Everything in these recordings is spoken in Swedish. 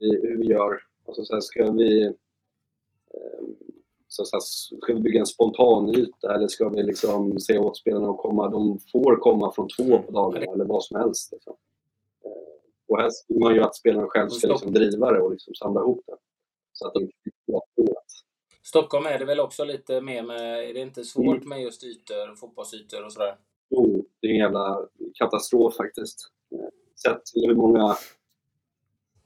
hur vi gör. Alltså, så här, ska vi eh, så här, ska vi bygga en spontan yta eller ska vi liksom se åt spelarna att komma? De får komma från två på dagarna eller vad som helst. Liksom. Eh, och helst vill man ju att spelarna själv ska liksom driva det och liksom samla ihop det. Så att det inte blir Stockholm är det väl också lite mer med, är det inte svårt mm. med just ytor, fotbollsytor och sådär? Jo, det är en jävla katastrof faktiskt. Sett till hur många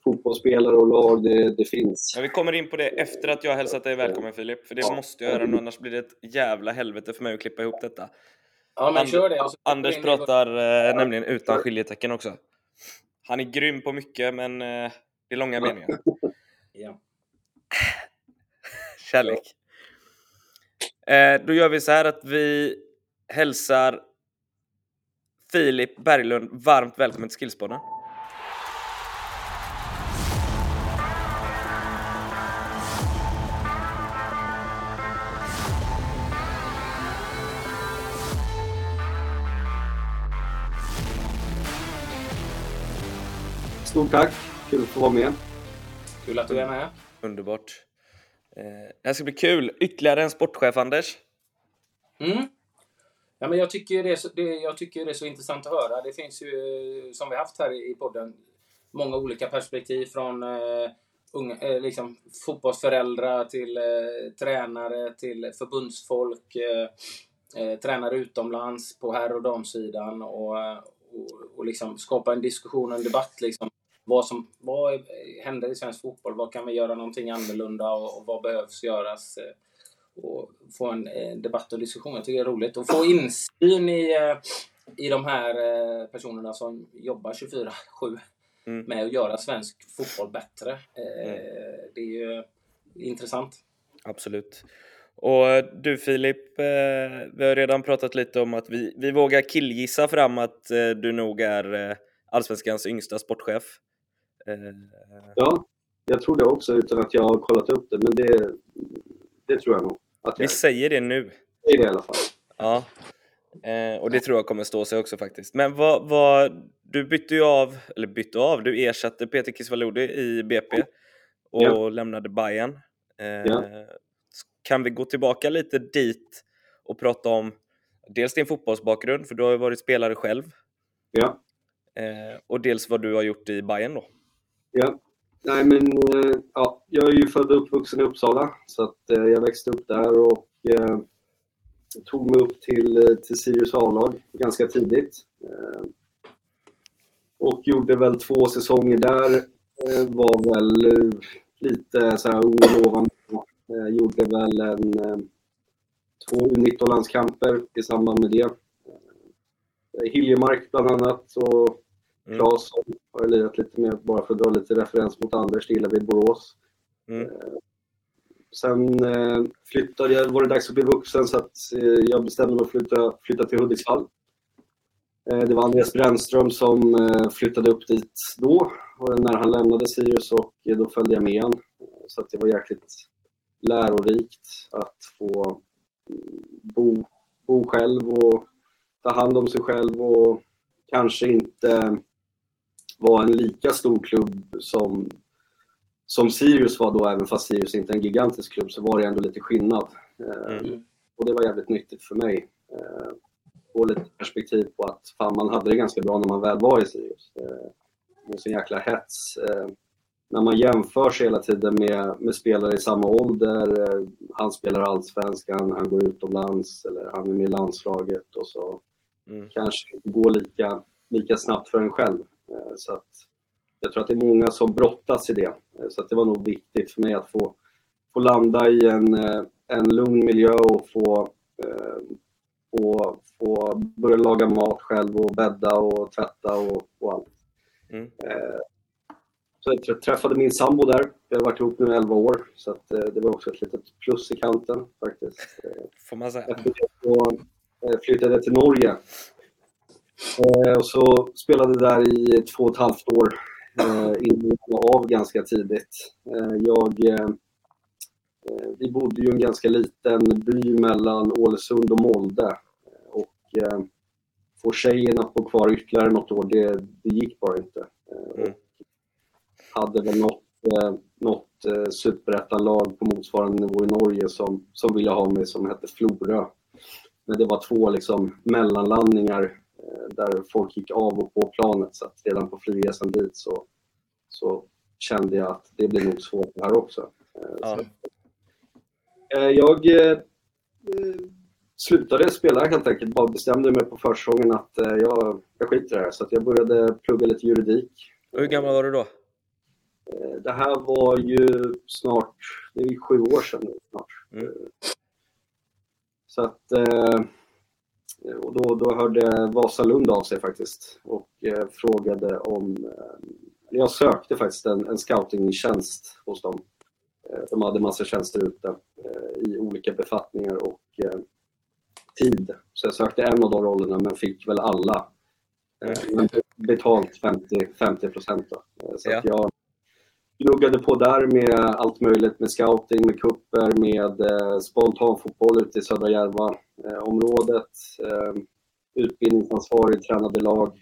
fotbollsspelare och lag det, det finns. Ja, vi kommer in på det efter att jag hälsat dig välkommen Filip, för det ja. måste jag göra nu annars blir det ett jävla helvete för mig att klippa ihop detta. Ja, men And kör det. Anders pratar eh, nämligen utan skiljetecken också. Han är grym på mycket, men eh, det är långa meningar. ja. Kärlek. Eh, då gör vi så här att vi hälsar Filip Berglund varmt välkommen till Skillspodden. Stort tack! Kul att få vara med. Kul att du är med. Underbart. Eh, det här ska bli kul. Ytterligare en sportchef, Anders. Mm. Ja, men jag, tycker det är så, det, jag tycker det är så intressant att höra. Det finns ju, som vi haft här i podden, många olika perspektiv från eh, unga, eh, liksom, fotbollsföräldrar till eh, tränare, till förbundsfolk, eh, eh, tränare utomlands på herr och damsidan och, och, och liksom skapa en diskussion, en debatt. Liksom vad, som, vad händer i svensk fotboll? Vad kan vi göra någonting annorlunda och, och vad behövs göras? Eh, och få en eh, debatt och diskussion. Jag tycker det är roligt. att få insyn i, eh, i de här personerna som jobbar 24-7 mm. med att göra svensk fotboll bättre. Mm. Det är ju intressant. Absolut. Och du Filip, vi har redan pratat lite om att vi, vi vågar killgissa fram att du nog är Allsvenskans yngsta sportchef. Eh, ja, jag tror det också utan att jag har kollat upp det, men det, det tror jag nog. Att jag... Vi säger det nu. Är det i alla fall. Ja, eh, och det tror jag kommer stå sig också faktiskt. Men vad, vad, du bytte ju av, eller bytte av, du ersatte Peter Kisvalodi i BP och ja. lämnade Bayern. Eh, ja. Kan vi gå tillbaka lite dit och prata om dels din fotbollsbakgrund, för du har ju varit spelare själv. Ja. och dels vad du har gjort i Bayern då. Ja. Nej, men eh, ja, jag är ju född och uppvuxen i Uppsala, så att eh, jag växte upp där och eh, tog mig upp till, eh, till Sirius A-lag ganska tidigt. Eh, och gjorde väl två säsonger där. Eh, var väl eh, lite så här ung och lovande. gjorde väl en, två U19-landskamper i samband med det. Hiljemark bland annat och Mm. Claesson har lirat lite med, bara för att dra lite referens mot Anders, det vid Borås. Mm. Eh, sen eh, flyttade jag, var det dags att bli vuxen så att eh, jag bestämde mig för att flytta, flytta till Hudiksvall. Det var Andreas Brännström som flyttade upp dit då, när han lämnade Sirius och då följde jag med han. Så att det var jäkligt lärorikt att få mm, bo, bo själv och ta hand om sig själv och kanske inte var en lika stor klubb som, som Sirius var då, även fast Sirius inte är en gigantisk klubb, så var det ändå lite skillnad. Eh, mm. Och det var jävligt nyttigt för mig. Eh, få lite perspektiv på att fan, man hade det ganska bra när man väl var i Sirius. Eh, med sin jäkla hets. När man jämför sig hela tiden med, med spelare i samma ålder, han spelar allsvenskan, han går utomlands eller han är med i landslaget och så mm. kanske inte går lika, lika snabbt för en själv. Eh, så att jag tror att det är många som brottas i det. Eh, så att det var nog viktigt för mig att få, få landa i en, eh, en lugn miljö och få, få, få börja laga mat själv och bädda och tvätta och, och allt. Mm. Så jag träffade min sambo där. Vi har varit ihop nu i 11 år, så att det var också ett litet plus i kanten faktiskt. Får man säga. Jag flyttade till Norge och så spelade där i två och ett halvt år eh, innan jag av ganska tidigt. Eh, jag, eh, eh, vi bodde ju i en ganska liten by mellan Ålesund och Molde. Och eh, få tjejen att bo kvar ytterligare något år, det, det gick bara inte. Mm. hade väl eh, något eh, superettanlag på motsvarande nivå i Norge som, som ville ha mig som hette Florö. Men det var två liksom mellanlandningar eh, där folk gick av och på planet så att redan på flygresan dit så, så kände jag att det blir nog svårt här också. Eh, Ja. så, eh, jag eh, slutade spela helt enkelt, bara bestämde mig på försäsongen att eh, jag, jag skiter i det här. Så att jag började plugga lite juridik. Och hur gammal var du då? Eh, Det här var ju snart, det är ju sju år sedan nu snart. Mm. Eh, Så att, eh, och då, då hörde Vasalund av sig faktiskt och eh, frågade om, eh, jag sökte faktiskt en, en scoutingtjänst hos dem. Eh, De hade massa tjänster ute eh, i olika befattningar och eh, tid. Så jag sökte en av de rollerna men fick väl alla. Eh, Men betalt 50, 50 procent. Eh, Så att jag gnuggade på där med allt möjligt med scouting, med kupper, med eh, spontanfotboll ute i Södra Järva-området, Eh, ehm, utbildningsansvarig, tränade lag.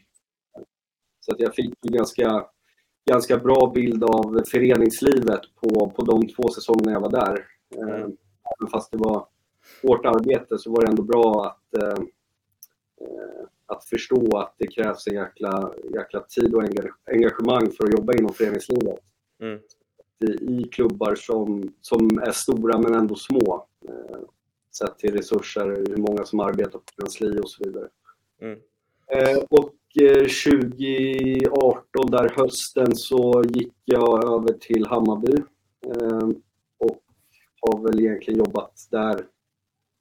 Så att jag fick en ganska, ganska bra bild av föreningslivet på, på de två säsongerna jag var där. Eh, Mm. Även fast det var hårt arbete så var det ändå bra att, ehm, eh, att förstå att det krävs en jäkla, jäkla tid och engagemang för att jobba inom föreningslivet Mm. i- klubbar som, som är stora men ändå små. Eh, sett till resurser, hur många som arbetar på kansli och så vidare. Mm. Eh, och eh, 2018, där hösten, så gick jag över till Hammarby. Eh, och har väl egentligen jobbat där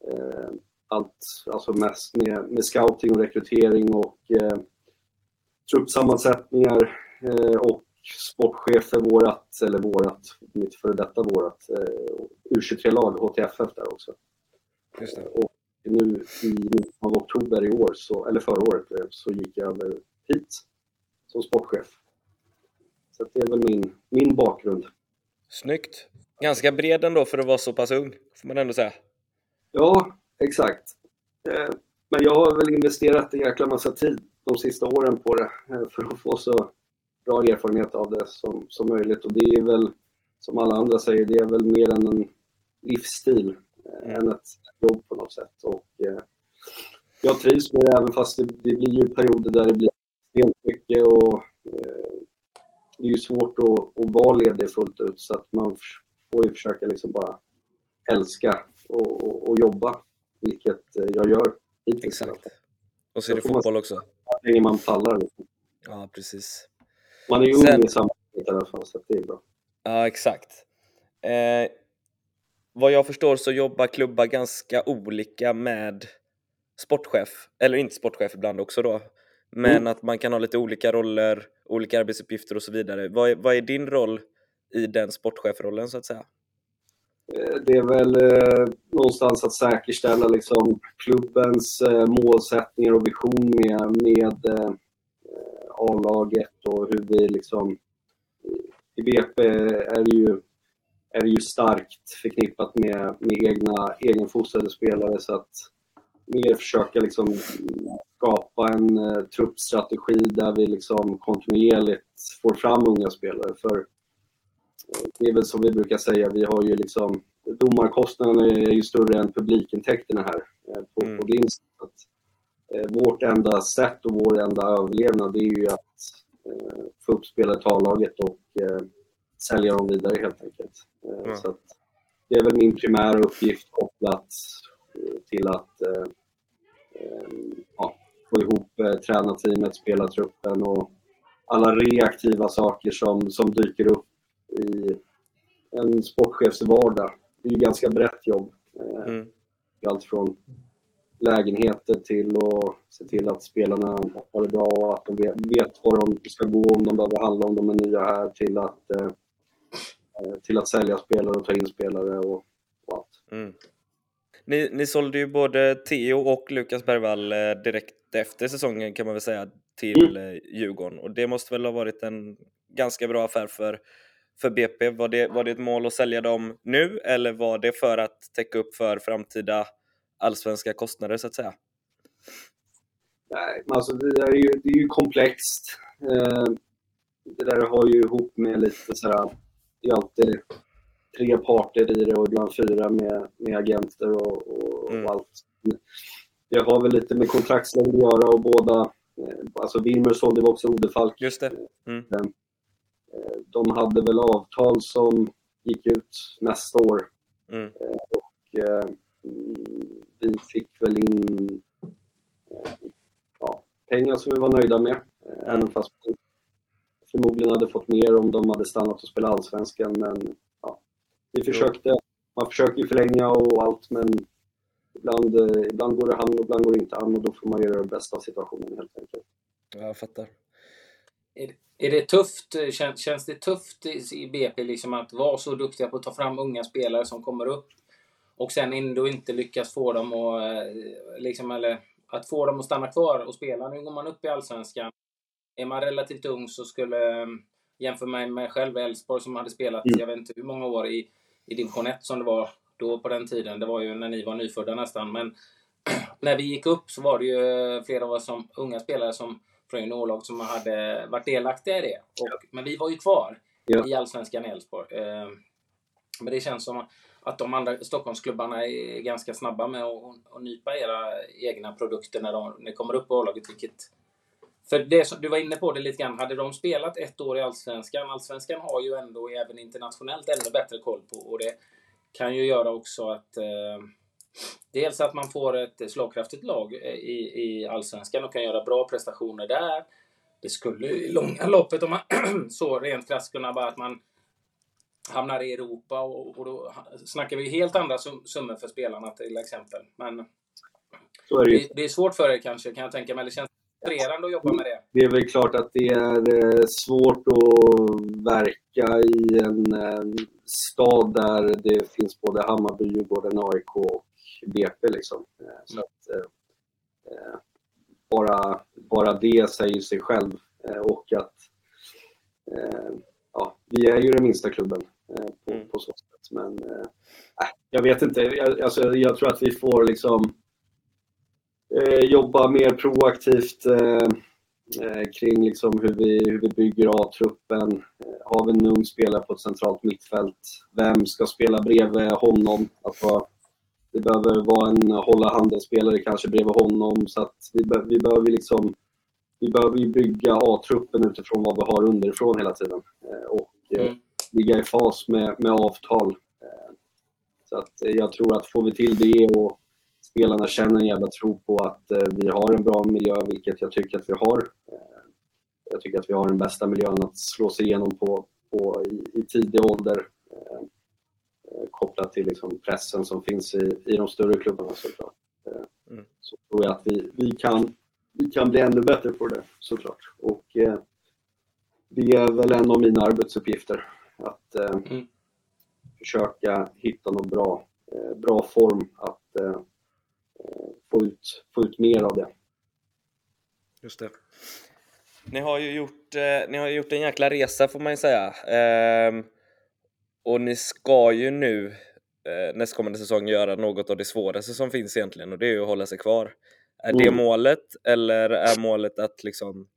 eh, allt, alltså mest med, med scouting och rekrytering och eh, truppsammansättningar eh, och sportchef för vårat, eller vårat, mitt före detta vårat, eh, U23-lag, HTFF där också. Just det. Och nu i mitten av oktober i år, så, eller förra året, eh, så gick jag över hit som sportchef. Så det är väl min, min bakgrund. Snyggt. Ganska bred ändå för att vara så pass ung, får man ändå säga. Ja, exakt. Eh, Men jag har väl investerat en jäkla massa tid de sista åren på det för att få så bra erfarenhet av det som, som möjligt. Och det är väl, som alla andra säger, det är väl mer än en livsstil eh, än ett jobb på något sätt. Och, eh, jag trivs med det även fast det, det blir ju perioder där det blir helt mycket och eh, det är ju svårt att, att vara ledig fullt ut så att man får ju försöka liksom bara älska och, och, och jobba, vilket eh, jag gör hittills. Exakt. Och så är det fotboll också. Så länge man pallar. Liksom. Ja, precis. Man är ju Sen- ung i samhället i alla fall, så det är bra. Ja, exakt. Eh, vad jag förstår så jobbar klubbar ganska olika med sportchef, eller inte sportchef ibland också då, men Mm. att man kan ha lite olika roller, olika arbetsuppgifter och så vidare. Vad är, vad är din roll i den sportchefrollen så att säga? Eh, Det är väl eh, någonstans att säkerställa liksom, klubbens eh, målsättningar och vision med, med eh, A-laget och hur vi liksom... I BP är det ju, är det ju starkt förknippat med, med egna egenfostrade spelare så att mer försöka liksom skapa en eh, truppstrategi där vi liksom kontinuerligt får fram unga spelare. För det är väl som vi brukar säga, vi har ju liksom domarkostnaderna är ju större än publikintäkterna här eh, på, Mm. på Glimt. Eh, vårt enda sätt och vår enda överlevnad det är ju att eh, få upp spelare till A-laget och eh, sälja dem vidare helt enkelt. Eh, Ja. så det är väl min primära uppgift kopplat eh, till att eh, ja, få ihop eh, tränarteamet, spelartruppen och alla reaktiva saker som, som dyker upp i en sportchefs vardag. Det är ju ganska brett jobb. Mm. Allt från lägenheter till att se till att spelarna har det bra och att de vet, var de ska gå om de behöver handla om de är nya här till att, eh, eh, till att sälja spelare och ta in spelare och, och allt. Mm. Ni, ni sålde ju både Theo och Lukas Bergvall eh, direkt efter säsongen kan man väl säga till eh, Djurgården och det måste väl ha varit en ganska bra affär för, för BP. Var det, var det ett mål att sälja dem nu eller var det för att täcka upp för framtida allsvenska kostnader så att säga? Nej, alltså det är ju, det är ju komplext. Eh, det där har ju ihop med lite sådär det är alltid tre parter i det och ibland fyra med, med agenter och, och, mm. och allt. Det har väl lite med kontraktslängd att göra och båda, eh, alltså Wilmer sålde också Odefalk. Just det. Mm. Eh, de hade väl avtal som gick ut nästa år. Mm. Och vi fick väl in ja, pengar som vi var nöjda med. Även fast vi förmodligen hade fått mer om de hade stannat och spelat Allsvenskan. Men ja, vi försökte. Man försöker ju förlänga och allt men ibland, ibland går det an och ibland går det inte an och då får man göra det bästa av situationen helt enkelt. Ja, jag fattar. Är, är det tufft, känns, känns det tufft i BP liksom att vara så duktiga på att ta fram unga spelare som kommer upp och sen ändå inte lyckas få dem att, liksom, eller att få dem att stanna kvar och spela. Nu går man upp i Allsvenskan. Är man relativt ung så skulle, jämför med mig själv, Elfsborg som hade spelat, mm. jag vet inte hur många år i, i division 1 som det var då på den tiden. Det var ju när ni var nyfödda nästan. Men när vi gick upp så var det ju flera av oss som unga spelare som från juniorlag som hade varit delaktiga i det. Och, men vi var ju kvar ja. i Allsvenskan i Elfsborg. Eh, men det känns som att de andra Stockholmsklubbarna är ganska snabba med att, att nypa era egna produkter när de när kommer upp på A-laget. Vilket, för det som, du var inne på det lite grann. Hade de spelat ett år i Allsvenskan, Allsvenskan har ju ändå även internationellt ännu bättre koll på. Och det kan ju göra också att eh, dels att man får ett slagkraftigt lag eh, i, i Allsvenskan och kan göra bra prestationer där. Det skulle i långa loppet, om man så rent krasst kunna vara att man hamnar i Europa och, och då snackar vi helt andra summor för spelarna till exempel. Men är det, det, det, är svårt för er kanske, kan jag tänka mig. Det känns frustrerande att jobba med det. Det är väl klart att det är eh, svårt att verka i en stad där det finns både Hammarby, Djurgården, AIK och BP liksom. Eh, så mm. att, eh, bara, bara det säger sig själv. Och att ja, vi är ju den minsta klubben på, mm. på så sätt. Men äh, jag vet inte. Jag, alltså, jag tror att vi får liksom eh, jobba mer proaktivt eh, kring liksom hur, vi, hur vi bygger A-truppen. Har vi en ung spelare på ett centralt mittfält, vem ska spela bredvid honom? Alltså, det behöver vara en hålla handen-spelare kanske bredvid honom. Så att vi, vi behöver liksom vi behöver bygga A-truppen utifrån vad vi har underifrån hela tiden. Och mm ligga i fas med, med avtal. Eh, så att jag tror att får vi till det och spelarna känner en jävla tro på att eh, vi har en bra miljö, vilket jag tycker att vi har. Eh, jag tycker att vi har den bästa miljön att slå sig igenom på, på i, i tidig ålder. Kopplat till liksom pressen som finns i, i de större klubbarna såklart. Mm. Så tror jag att vi, vi, kan, vi kan bli ännu bättre på det såklart. Och det är väl en av mina arbetsuppgifter att eh, mm. försöka hitta någon bra, eh, bra form att eh, få, ut, få ut mer av det. Just det. Ni har ju gjort, eh, ni har gjort en jäkla resa får man ju säga. Ehm, och ni ska ju nu eh, nästkommande säsong göra något av det svåraste som finns egentligen och det är ju att hålla sig kvar. Är mm. det målet eller är målet att liksom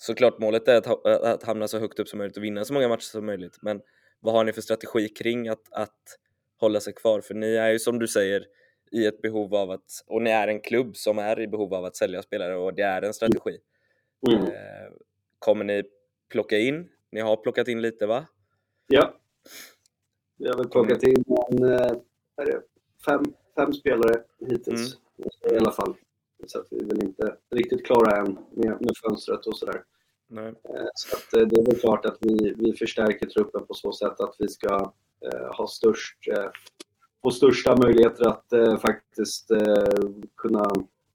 såklart målet är att, att hamna så högt upp som möjligt och vinna så många matcher som möjligt. Men vad har ni för strategi kring att, att hålla sig kvar? För ni är ju som du säger i ett behov av att, och ni är en klubb som är i behov av att sälja spelare och det är en strategi. Mm. Eh, kommer ni plocka in? Ni har plockat in lite va? Ja. Vi har väl plockat in en, eh, fem, fem spelare hittills mm. i alla fall. Så att vi är väl inte riktigt klara än med, med fönstret och sådär. Nej. Eh, så att eh, det är väl klart att vi, vi förstärker truppen på så sätt att vi ska eh, ha störst, eh, få största möjligheter att eh, faktiskt eh, kunna,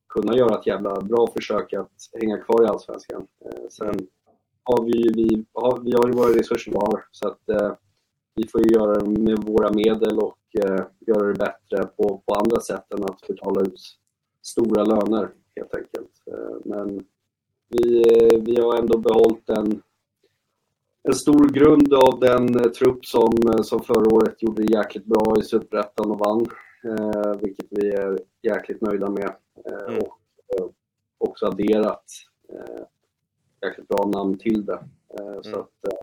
kunna göra ett jävla bra försök att hänga kvar i Allsvenskan. sen har vi, vi, har, vi har ju våra resurser vi har så att vi får ju göra det med våra medel och göra det bättre på, på andra sätt än att betala ut stora löner helt enkelt. Eh, men vi, eh, vi har ändå behållit en, en stor grund av den eh, trupp som, som förra året gjorde det jäkligt bra i Superettan och vann. Eh, vilket vi är jäkligt nöjda med. Eh, mm. Och eh, också adderat jäkligt bra namn till det. Så mm. att,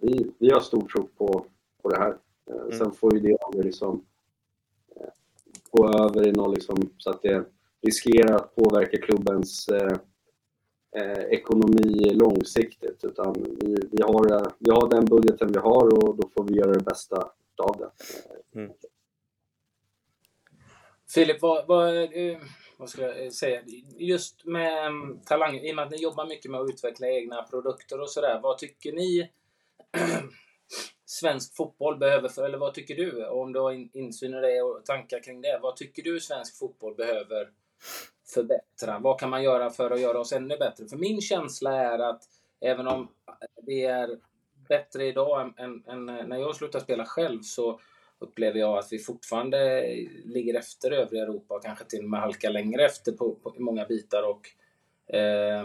vi, vi har stor tro på, på det här. Mm. Sen får ju det aldrig liksom gå över i något liksom, så att det riskerar att påverka klubbens eh, eh, ekonomi långsiktigt. Utan vi, vi, har, vi har den budgeten vi har och då får vi göra det bästa av det. Mm. Filip, vad, vad, eh, vad ska jag säga? Just med mm, talang, i och med att ni jobbar mycket med att utveckla egna produkter och sådär. Vad tycker ni svensk fotboll behöver, för, eller vad tycker du? Om du har insyn i det och tankar kring det. Vad tycker du svensk fotboll behöver förbättra? Vad kan man göra för att göra oss ännu bättre? För min känsla är att även om det är bättre idag än, än, än när jag slutade spela själv så upplever jag att vi fortfarande ligger efter övriga Europa och kanske till och med halkar längre efter på, på i många bitar. Och, eh,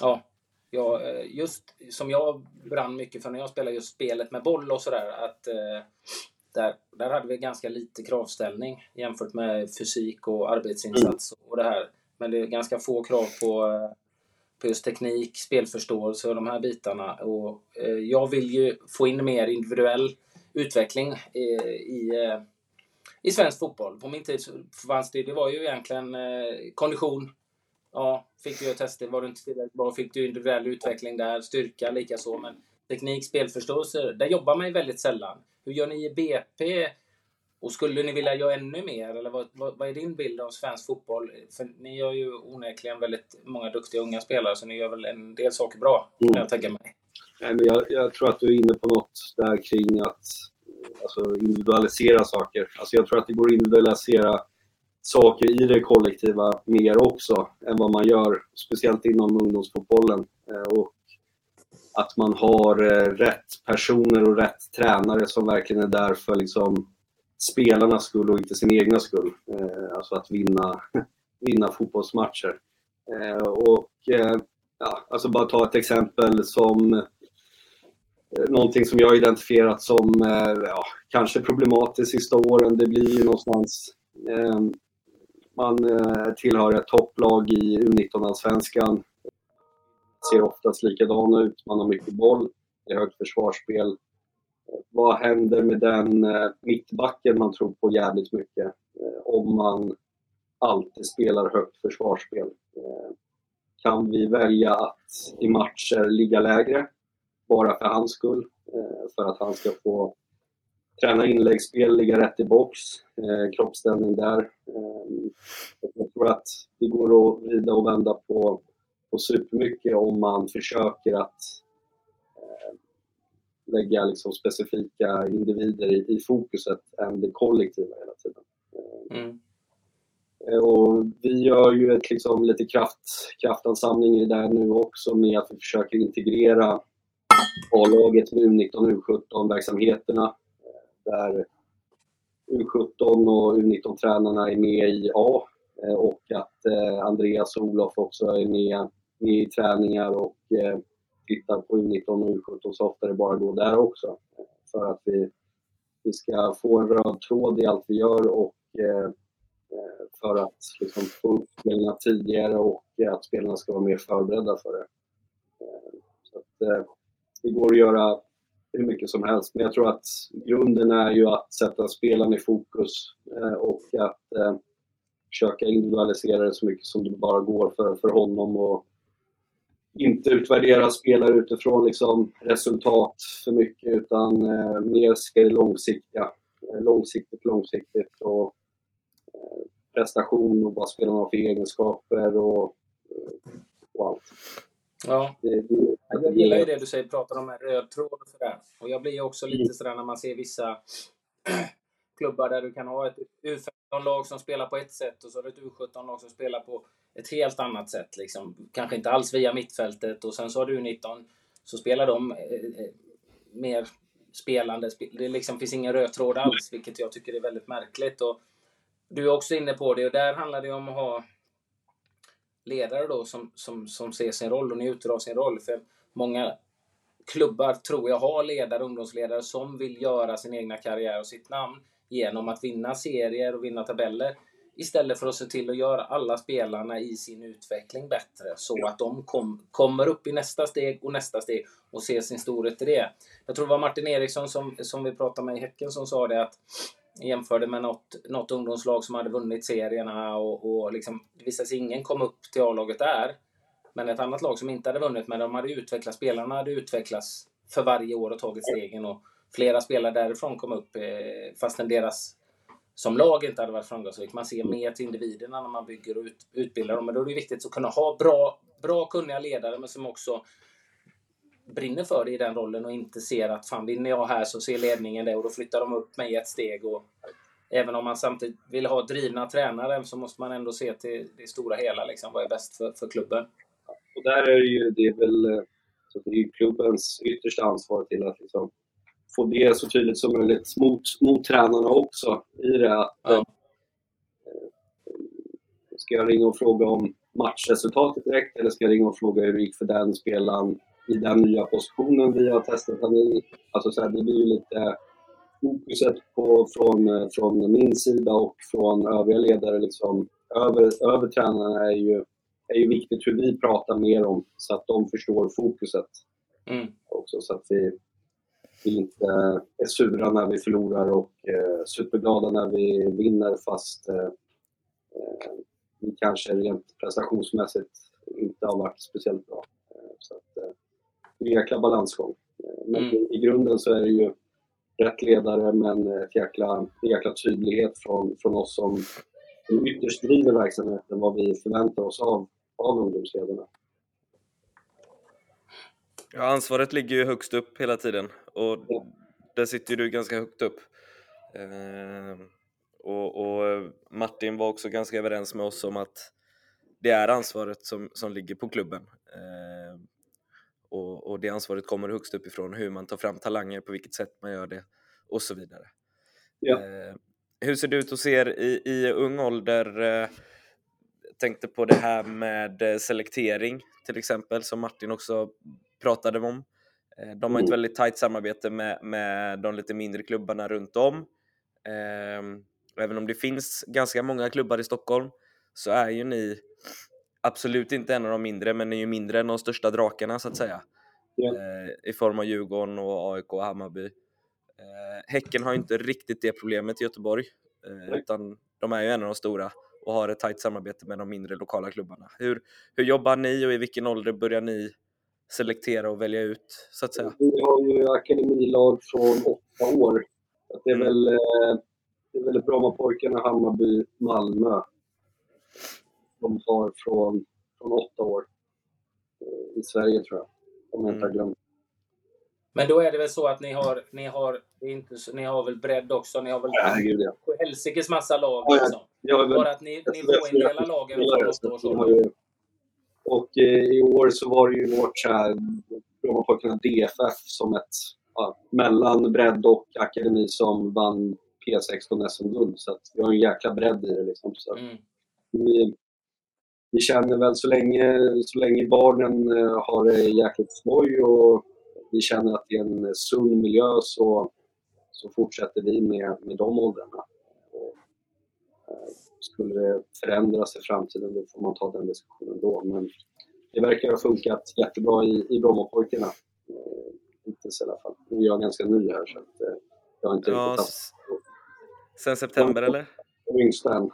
ja, ja, just som jag brann mycket för när jag spelade just spelet med boll och sådär, att eh, där, där hade vi ganska lite kravställning jämfört med fysik och arbetsinsats och det här. Men det är ganska få krav på, på just teknik, spelförståelse och de här bitarna. Och, eh, jag vill ju få in mer individuell utveckling i, i, eh, i svensk fotboll. På min tid fanns det, det var ju egentligen eh, kondition. Ja, fick du tester, var du inte tillräckligt bra fick du individuell utveckling där, styrka likaså. Men teknik, spelförståelse, där jobbar man ju väldigt sällan. Hur gör ni i BP? Och skulle ni vilja göra ännu mer? Eller vad, vad, vad, är din bild av svensk fotboll? För ni gör ju onekligen väldigt många duktiga unga spelare, så ni gör väl en del saker bra, kan jag tänka mig. Nej, men jag, jag, tror att du är inne på något där kring att alltså, individualisera saker. Alltså, jag tror att det går att individualisera saker i det kollektiva mer också än vad man gör, speciellt inom ungdomsfotbollen. Eh, och att man har eh, rätt personer och rätt tränare som verkligen är där för liksom, spelarnas skull och inte sin egna skull. Eh, alltså att vinna, vinna fotbollsmatcher. Och ja, alltså bara ta ett exempel som någonting som jag har identifierat som ja, kanske problematiskt sista åren. Det blir ju någonstans man eh, tillhör ett topplag i U19-allsvenskan. Ser oftast likadan ut. Man har mycket boll. Det är högt försvarsspel. Vad händer med den eh, mittbacken man tror på jävligt mycket eh, om man alltid spelar högt försvarsspel? Eh, kan vi välja att i matcher ligga lägre bara för hans skull? Eh, för att han ska få träna inläggsspel, ligga rätt i box, eh, kroppsställning där. Eh, jag tror att det går att vrida och vända på, på supermycket om man försöker att eh, lägga liksom specifika individer i, i fokuset än det kollektiva hela tiden. Eh, mm. Eh, och vi gör ju ett, liksom, lite kraft, kraftansamling i det där nu också med att vi försöker integrera A-laget med U19 och U17-verksamheterna där U17 och U19-tränarna är med i A eh, och att eh, Andreas och Olof också är med, med i träningar och eh, tittar på U19 och U17 så ofta det bara går där också. För att vi, vi ska få en röd tråd i allt vi gör och för att liksom få upp spelarna tidigare och att spelarna ska vara mer förberedda för det. Så att, det går att göra hur mycket som helst. Men jag tror att grunden är ju att sätta spelaren i fokus eh, och att eh, försöka individualisera det så mycket som det bara går för, för honom och inte utvärdera spelare utifrån liksom resultat för mycket utan eh, mer se det långsiktiga. Långsiktigt, långsiktigt och prestation och vad spelarna har för egenskaper och, och allt. Ja. jag gillar ju det du säger, pratar om en röd tråd och sådär. Och jag blir ju också lite sådär när man ser vissa klubbar där du kan ha ett U15-lag som spelar på ett sätt och så har du ett U17-lag som spelar på ett helt annat sätt. Liksom. Kanske inte alls via mittfältet och sen så har du U19 så spelar de eh, eh, mer spelande. Det liksom finns ingen röd tråd alls, vilket jag tycker är väldigt märkligt. Och du är också inne på det och där handlar det om att ha ledare då som, som, som ser sin roll och njuter av sin roll. För många klubbar tror jag har ledare, ungdomsledare som vill göra sin egna karriär och sitt namn genom att vinna serier och vinna tabeller. Istället för att se till att göra alla spelarna i sin utveckling bättre så att de kom, kommer upp i nästa steg och nästa steg och ser sin storhet i det. Jag tror det var Martin Eriksson som, som vi pratade med i Häcken som sa det att jämförde med något, något ungdomslag som hade vunnit serierna och, och liksom, det visade sig ingen kom upp till A-laget där. Men ett annat lag som inte hade vunnit, men de hade utvecklats, spelarna hade utvecklats för varje år och tagit stegen och flera spelare därifrån kom upp eh, fastän deras som lag inte hade varit framgångsrikt. Man ser mer till individerna när man bygger och ut, utbildar dem. Men då är det viktigt att kunna ha bra, bra kunniga ledare men som också brinner för det i den rollen och inte ser att fan vinner jag här så ser ledningen det och då flyttar de upp mig ett steg. Och även om man samtidigt vill ha drivna tränare så måste man ändå se till det stora hela. Liksom, vad är bäst för, för klubben? Och där är det ju, det är väl eh, så det är klubbens yttersta ansvar till att liksom få det så tydligt som möjligt mot, mot tränarna också i det. Att, ja. eh, ska jag ringa och fråga om matchresultatet direkt eller ska jag ringa och fråga hur det gick för den spelaren i den nya positionen vi har testat honom i? Alltså så här, det blir ju lite fokuset på, från, från min sida och från övriga ledare liksom, över, över tränarna är ju, är ju viktigt hur vi pratar mer om så att de förstår fokuset. Mm. Också, så att vi, vi inte är sura när vi förlorar och eh, superglada när vi vinner fast eh, eh, vi kanske rent prestationsmässigt inte har varit speciellt bra. Så att, det är en jäkla balansgång. Men mm. i grunden så är det ju rätt ledare men ett jäkla, jäkla tydlighet från, från oss som, som ytterst driver verksamheten, vad vi förväntar oss av, av ungdomsledarna. Ja, ansvaret ligger ju högst upp hela tiden och där sitter du ganska högt upp. Eh, och, och, Martin var också ganska överens med oss om att det är ansvaret som, som ligger på klubben. Eh, och, och det ansvaret kommer högst uppifrån, hur man tar fram talanger, på vilket sätt man gör det och så vidare. Ja. Eh, hur ser det ut hos er i, i ung ålder? Eh, tänkte på det här med eh, selektering till exempel, som Martin också pratade om. Eh, de har ett mm. väldigt tajt samarbete med, med de lite mindre klubbarna runt om. Eh, även om det finns ganska många klubbar i Stockholm så är ju ni absolut inte en av de mindre, men ni är ju mindre än de största drakarna så att säga. Ja. Eh, I form av Djurgården och AIK och Hammarby. Eh, häcken har ju inte riktigt det problemet i Göteborg, eh, utan de är ju en av de stora och har ett tajt samarbete med de mindre lokala klubbarna. Hur, hur jobbar ni och i vilken ålder börjar ni selektera och välja ut, så att säga? Vi har ju akademilag från åtta år. Det är mm. väl, det är väl Brommapojkarna, Hammarby, Malmö de har från, från åtta år eh, i Sverige tror jag. Om jag inte har mm. glömt. Men då är det väl så att ni har, ni har, inte, ni har väl bredd också? Ni har väl Herregud, ja. helsikes massa lag ja, liksom. Ja, Bara att ni, ni får en del av lagen från åtta års ålder. Och eh, i år så var det ju vårt så här, Brommapojkarna DFF som ett ja, mellan bredd och akademi som vann P16 SM-guld. Så vi har en jäkla bredd i det liksom. Så mm. vi, vi känner väl så länge, så länge barnen eh, har det jäkligt skoj och vi känner att det är en sund miljö så, så fortsätter vi med, med de åldrarna. Eh, skulle det förändras i framtiden då får man ta den diskussionen då. Men det verkar ha funkat jättebra i, i Brommapojkarna. Eh, hittills i alla fall. Nu är jag ganska ny här så att, eh, jag har inte ja, riktigt haft... Sen september eller? Yngsta än.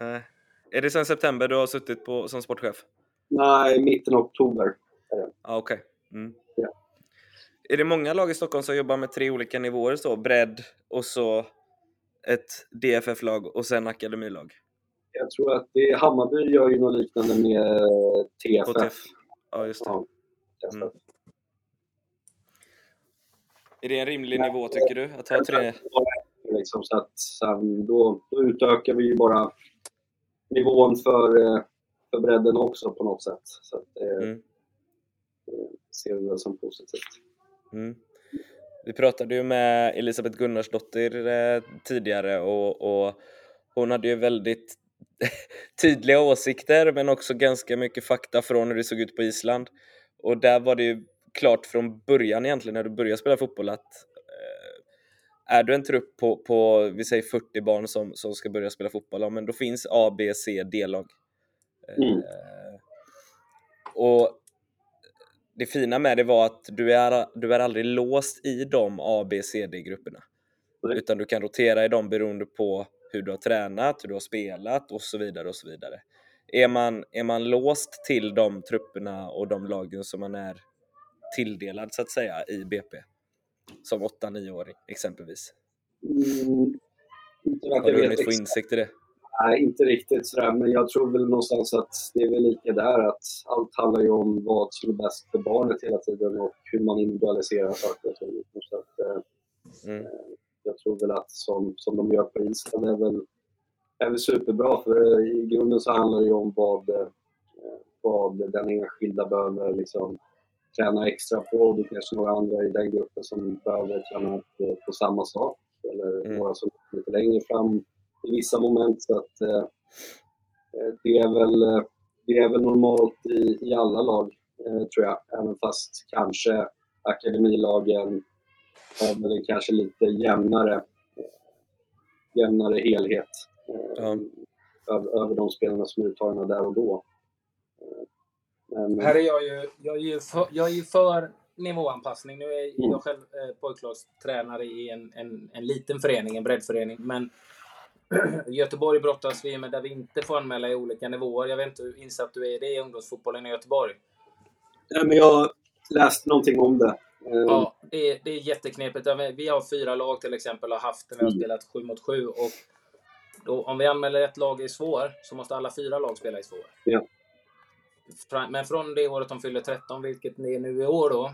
Nej. Är det sen september du har suttit på, som sportchef? Nej, mitten av oktober. Ah. Okay. Mm. Ja. Är det många lag i Stockholm som jobbar med tre olika nivåer? Så? Bredd och så ett DFF-lag och sen akademilag? Jag tror att det, Hammarby gör ju något liknande med TFF. TF. Ja, just det. Mm. Är det en rimlig ja, nivå tycker du? Att ha tre? Liksom, så att, sen, då, då utökar vi ju bara nivån för, eh, för bredden också på något sätt. Så att, eh, mm. det ser vi väl som positivt. Mm. Vi pratade ju med Elisabeth Gunnarsdottir eh, tidigare och, och hon hade ju väldigt tydliga åsikter men också ganska mycket fakta från hur det såg ut på Island. Och där var det ju klart från början egentligen när du började spela fotboll att är du en trupp på, på vi säger 40 barn som, som ska börja spela fotboll, ja, men då finns A, B, C, D-lag. Mm. Eh, och det fina med det var att du är, du är aldrig låst i de A, B, C, D-grupperna. Utan du kan rotera i dem beroende på hur du har tränat, hur du har spelat och så vidare och så vidare. Är man, är man låst till de trupperna och de lagen som man är tilldelad så att säga i BP? Som 8-9-åring exempelvis? Mm, har du hunnit få insikt i det? Nej, inte riktigt sådär, men jag tror väl någonstans att det är väl lika där att allt handlar ju om vad som är bäst för barnet hela tiden och hur man individualiserar saker och ting. Så att, eh, mm. Eh, jag tror väl att som, som de gör på Island är väl, är väl superbra för i grunden så handlar det ju om vad, eh, vad den enskilda behöver liksom träna extra på och det kanske några andra i den gruppen som behöver träna på, på samma sak eller mm. några som är lite längre fram i vissa moment. Så att, eh, eh, det, är väl, eh, det är väl normalt i, i alla lag, eh, tror jag. Även fast kanske akademilagen har väl kanske lite jämnare, jämnare helhet eh, över, över de spelarna som är uttagna där och då. Men, Här är jag ju, jag är ju för, jag är ju för nivåanpassning. Nu är mm. jag själv eh, pojklagstränare i en, en, en liten förening, en breddförening. Men Göteborg brottas vi med där vi inte får anmäla i olika nivåer. Jag vet inte hur insatt du är i det i ungdomsfotbollen i Göteborg? Ja, men jag har läst någonting om det. Ja, det är, det är jätteknepigt. Vi har fyra lag till exempel och haft när vi har spelat sju mot sju. Och då, om vi anmäler ett lag i svår så måste alla fyra lag spela i svår. Ja. Men från det året de fyller 13, vilket det är nu i år då,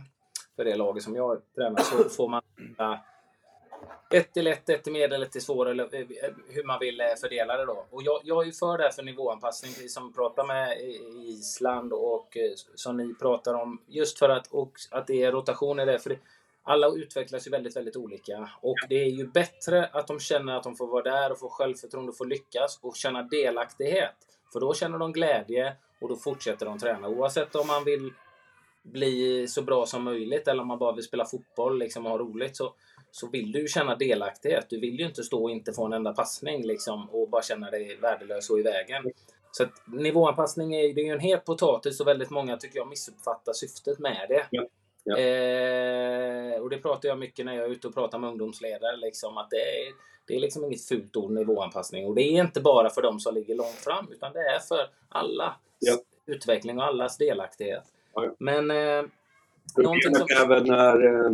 för det laget som jag tränar, så får man ett till ett, ett till medel, ett till svår, eller eh, eh, hur man vill eh, fördela det då. Och jag, jag är ju för det här för nivåanpassning, precis som vi pratar med Island och som ni pratar om. Just för att, och att det är rotation i det. För det, alla utvecklas ju väldigt, väldigt olika. Och det är ju bättre att de känner att de får vara där och få självförtroende och få lyckas och känna delaktighet. För då känner de glädje och då fortsätter de träna. Oavsett om man vill bli så bra som möjligt eller om man bara vill spela fotboll liksom, och ha roligt så, så vill du känna delaktighet. Du vill ju inte stå och inte få en enda passning liksom, och bara känna dig värdelös och i vägen. Så att nivåanpassning är, det är ju en het potatis och väldigt många tycker jag missuppfattar syftet med det. Ja. Ja. Eh, och det pratar jag mycket när jag är ute och pratar med ungdomsledare. Liksom, att det är, det är liksom inget fult ord, nivåanpassning. Och det är inte bara för de som ligger långt fram, utan det är för alla ja. utveckling och allas delaktighet. Men eh, någonting som... även när, eh,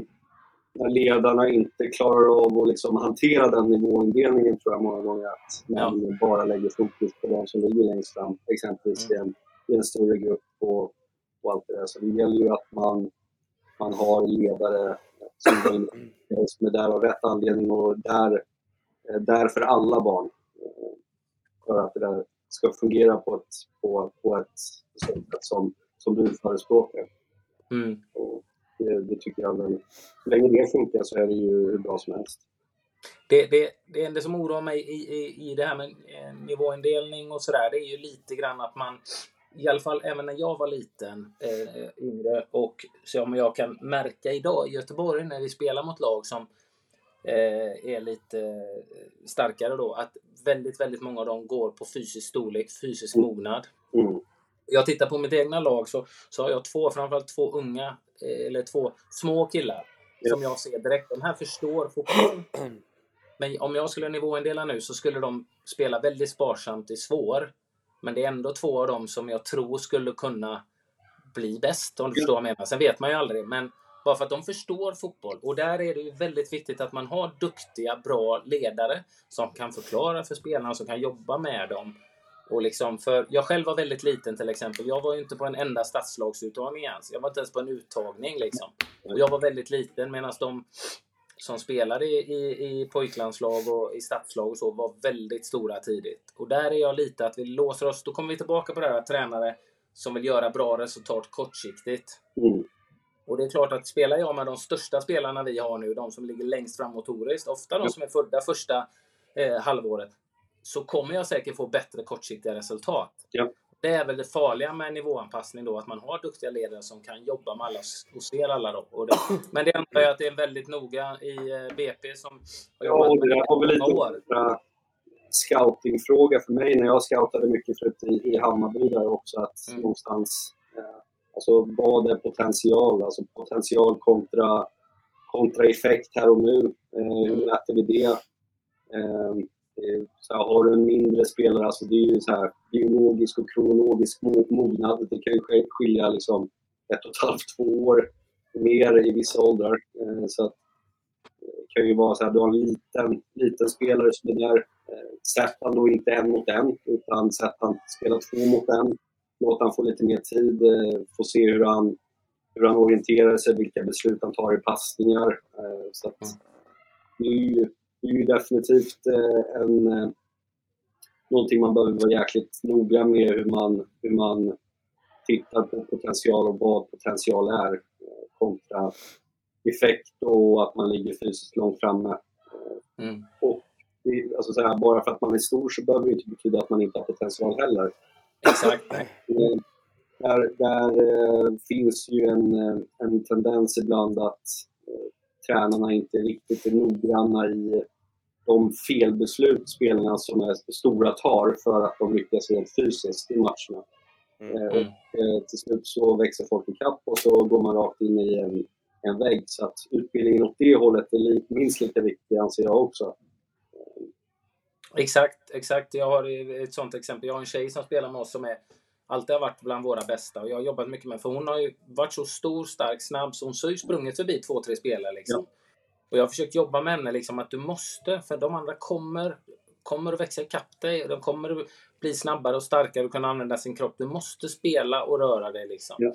när ledarna inte klarar av att liksom hantera den nivåindelningen tror jag många gånger att man ja. bara lägger fokus på de som ligger längst fram, exempelvis mm. i, en, i en större grupp och, och allt det där. Så det gäller ju att man, man har ledare som, som är där av rätt anledning och där, eh, där för alla barn. Eh, för att det där ska fungera på ett, på, på ett sätt som, som du förespråkar. Mm. Det, det, tycker jag väl. Så länge det funkar så är det ju hur bra som helst. Det, det, det enda som oroar mig i, i, i det här med eh, nivåindelning och sådär, det är ju lite grann att man i alla fall även när jag var liten, eh, yngre och som jag kan märka idag i Göteborg när vi spelar mot lag som eh, är lite eh, starkare då, att väldigt, väldigt många av dem går på fysisk storlek, fysisk mm. mognad. Mm. Jag tittar på mitt egna lag så, så har jag två, framförallt två unga, eller två små killar som jag ser direkt. De här förstår fotboll. Men om jag skulle nivåindela nu så skulle de spela väldigt sparsamt i svår. Men det är ändå två av dem som jag tror skulle kunna bli bäst, om du förstår vad jag menar. Sen vet man ju aldrig, men bara för att de förstår fotboll. Och där är det ju väldigt viktigt att man har duktiga, bra ledare som kan förklara för spelarna, som kan jobba med dem. Och liksom för, jag själv var väldigt liten till exempel. Jag var ju inte på en enda stadslagsuttagning ens. Jag var inte ens på en uttagning liksom. Och jag var väldigt liten medan de som spelade i, i, i pojklandslag och i stadslag och så var väldigt stora tidigt. Och där är jag lite att vi låser oss. Då kommer vi tillbaka på det här tränare som vill göra bra resultat kortsiktigt. Mm. Och det är klart att spelar jag med de största spelarna vi har nu, de som ligger längst fram motoriskt, ofta de som är födda första eh, halvåret, så kommer jag säkert få bättre kortsiktiga resultat. Ja. det är väl det farliga med nivåanpassning då, att man har duktiga ledare som kan jobba med alla och ser alla. Då. Och det, men det ändrar ju att det är väldigt noga i eh, BP som har jobbat ja, det med var väl lite år. scoutingfråga för mig när jag scoutade mycket förut i, i Hammarby där också. Att mm. någonstans, eh, alltså vad är potential? Alltså potential kontra, kontra effekt här och nu. Eh, hur mm. mäter vi det? Eh, Eh, så här, har du en mindre spelare, alltså det är ju så här, biologisk och kronologisk mognad. Det kan ju skilja liksom ett och ett halvt, två år mer i vissa åldrar. Eh, så att, eh, det kan ju vara så här, du har en liten, liten spelare som är där. Sätt han då inte en mot en, utan sätt han spela två mot en. Låt han få lite mer tid, få se hur han, hur han orienterar sig, vilka beslut han tar i passningar. Så att, det är ju det är ju definitivt eh, en, eh, någonting man behöver vara jäkligt noga med hur man, hur man tittar på potential och vad potential är eh, kontra effekt och att man ligger fysiskt långt framme. Mm. Och det, alltså så här, bara för att man är stor så behöver det inte betyda att man inte har potential heller. Exakt. Där, där finns ju en, en tendens ibland att tränarna inte riktigt är noggranna i de felbeslut spelarna som är stora tar för att de lyckas rent fysiskt i matcherna. Mm. Eh, och eh, till slut så växer folk ikapp och så går man rakt in i en, en vägg. Så att utbildningen åt det hållet är minst lika viktig anser jag också. Exakt, exakt. Jag har ett sånt exempel. Jag har en tjej som spelar med oss som är alltid har varit bland våra bästa och jag har jobbat mycket med för hon har ju varit så stor, stark, snabb så hon har ju sprungit förbi två, tre spelare liksom. Ja. Och jag har försökt jobba med henne liksom att du måste, för de andra kommer, kommer att växa ikapp dig. De kommer att bli snabbare och starkare och kunna använda sin kropp. Du måste spela och röra dig liksom. Ja.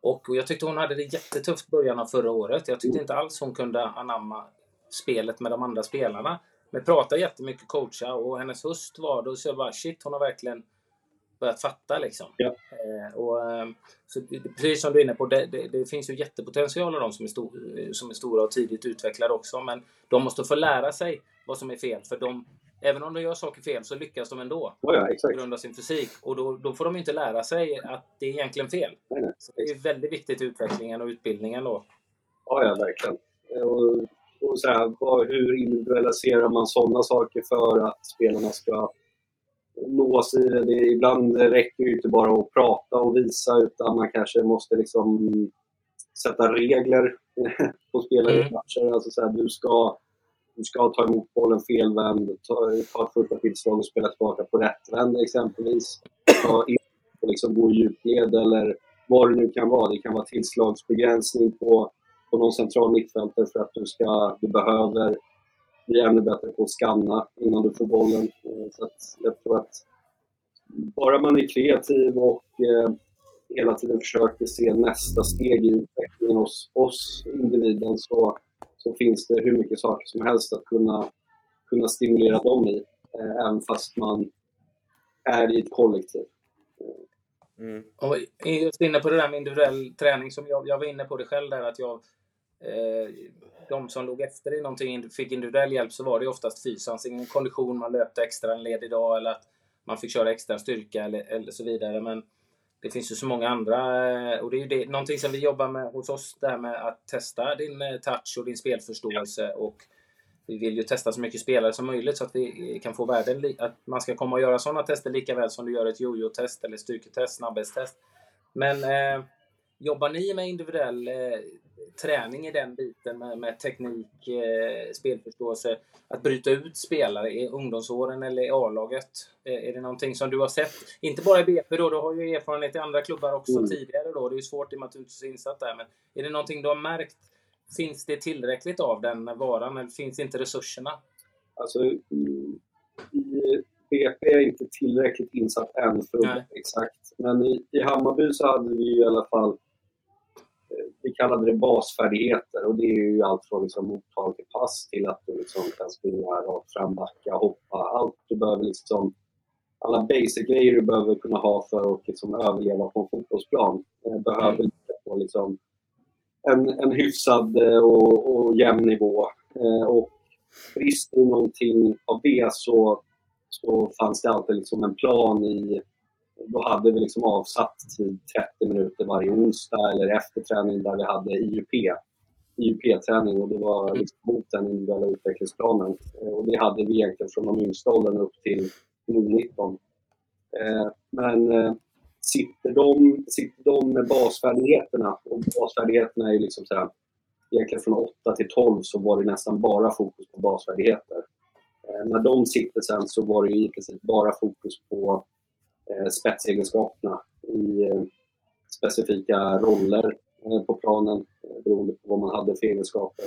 Och jag tyckte hon hade det jättetufft början av förra året. Jag tyckte mm. inte alls hon kunde anamma spelet med de andra spelarna. Men pratade jättemycket coacha och hennes höst var då så jag bara shit, hon har verkligen börjat fatta. Liksom. Ja. Eh, och, ehm, så, precis som du är inne på, det, det, det finns ju jättepotential av de som är, stor, som är stora och tidigt utvecklade också. Men de måste få lära sig vad som är fel. För de, även om de gör saker fel så lyckas de ändå. Oh ja, på grund av sin fysik. Och då, då, får de inte lära sig att det är egentligen fel. Nej, nej. Så det är väldigt viktigt i utvecklingen och utbildningen då. Ja, ja verkligen. Och, och så här, hur individualiserar man sådana saker för att spelarna ska lås i det. det. Ibland räcker det inte bara att prata och visa utan man kanske måste liksom sätta regler på spelare mm. i matcher. Alltså så här, du, ska, du ska ta emot bollen felvänd, ta, ta ett första tillslag och spela tillbaka på rättvänd exempelvis. Ta in och liksom gå i djupled eller vad det nu kan vara. Det kan vara tillslagsbegränsning på, på någon central mittfältare för att du, ska, du behöver bli ännu bättre på att skanna innan du får bollen. Eh, så att jag tror att bara man är kreativ och eh, hela tiden försöker se nästa steg i utvecklingen hos oss individen så, så finns det hur mycket saker som helst att kunna, kunna stimulera dem i. Eh, även fast man är i ett kollektiv. Mm. Och just inne på det där med individuell träning, som jag, jag var inne på det själv där, att jag de som låg efter i någonting fick individuell hjälp så var det oftast fys. Antingen kondition, man löpte extra en ledig dag eller att man fick köra extra styrka eller, eller så vidare. Men det finns ju så många andra eh, och det är ju det, någonting som vi jobbar med hos oss, det här med att testa din eh, touch och din spelförståelse och vi vill ju testa så mycket spelare som möjligt så att vi kan få värden, att man ska komma och göra sådana tester lika väl som du gör ett jojo-test eller styrketest, snabbhetstest. Men eh, jobbar ni med individuell eh, träning i den biten med, med teknik, eh, spelförståelse, att bryta ut spelare i ungdomsåren eller i A-laget? Eh, är det någonting som du har sett? Inte bara i BP då, du har ju erfarenhet i andra klubbar också mm. tidigare då. Det är ju svårt i och med att du inte är så insatt där. Men är det någonting du har märkt? Finns det tillräckligt av den varan eller finns inte resurserna? Alltså, i BP är jag inte tillräckligt insatt än för att exakt. Men i, i Hammarby så hade vi i alla fall vi kallade det basfärdigheter och det är ju allt från liksom mottag till pass till att du liksom kan springa rakt fram, backa, hoppa. Allt du behöver liksom, alla basic-grejer du behöver kunna ha för att liksom överleva på en fotbollsplan eh, behöver mm. ligga på liksom en, en hyfsad eh, och, och jämn nivå. Eh, och brister någonting av det så, så fanns det alltid liksom en plan i då hade vi liksom avsatt tid 30 minuter varje onsdag eller efter träning där vi hade IUP. IUP-träning och det var mm. liksom mot den individuella utvecklingsplanen. Eh, och det hade vi egentligen från de yngsta åldern upp till 19 eh, Men eh, sitter de, sitter de med basfärdigheterna, och basfärdigheterna är liksom så här, egentligen från 8 till 12 så var det nästan bara fokus på basfärdigheter. När de sitter sen så var det i princip bara fokus på Eh, spetsegenskaperna i eh, specifika roller eh, på planen beroende på vad man hade för egenskaper.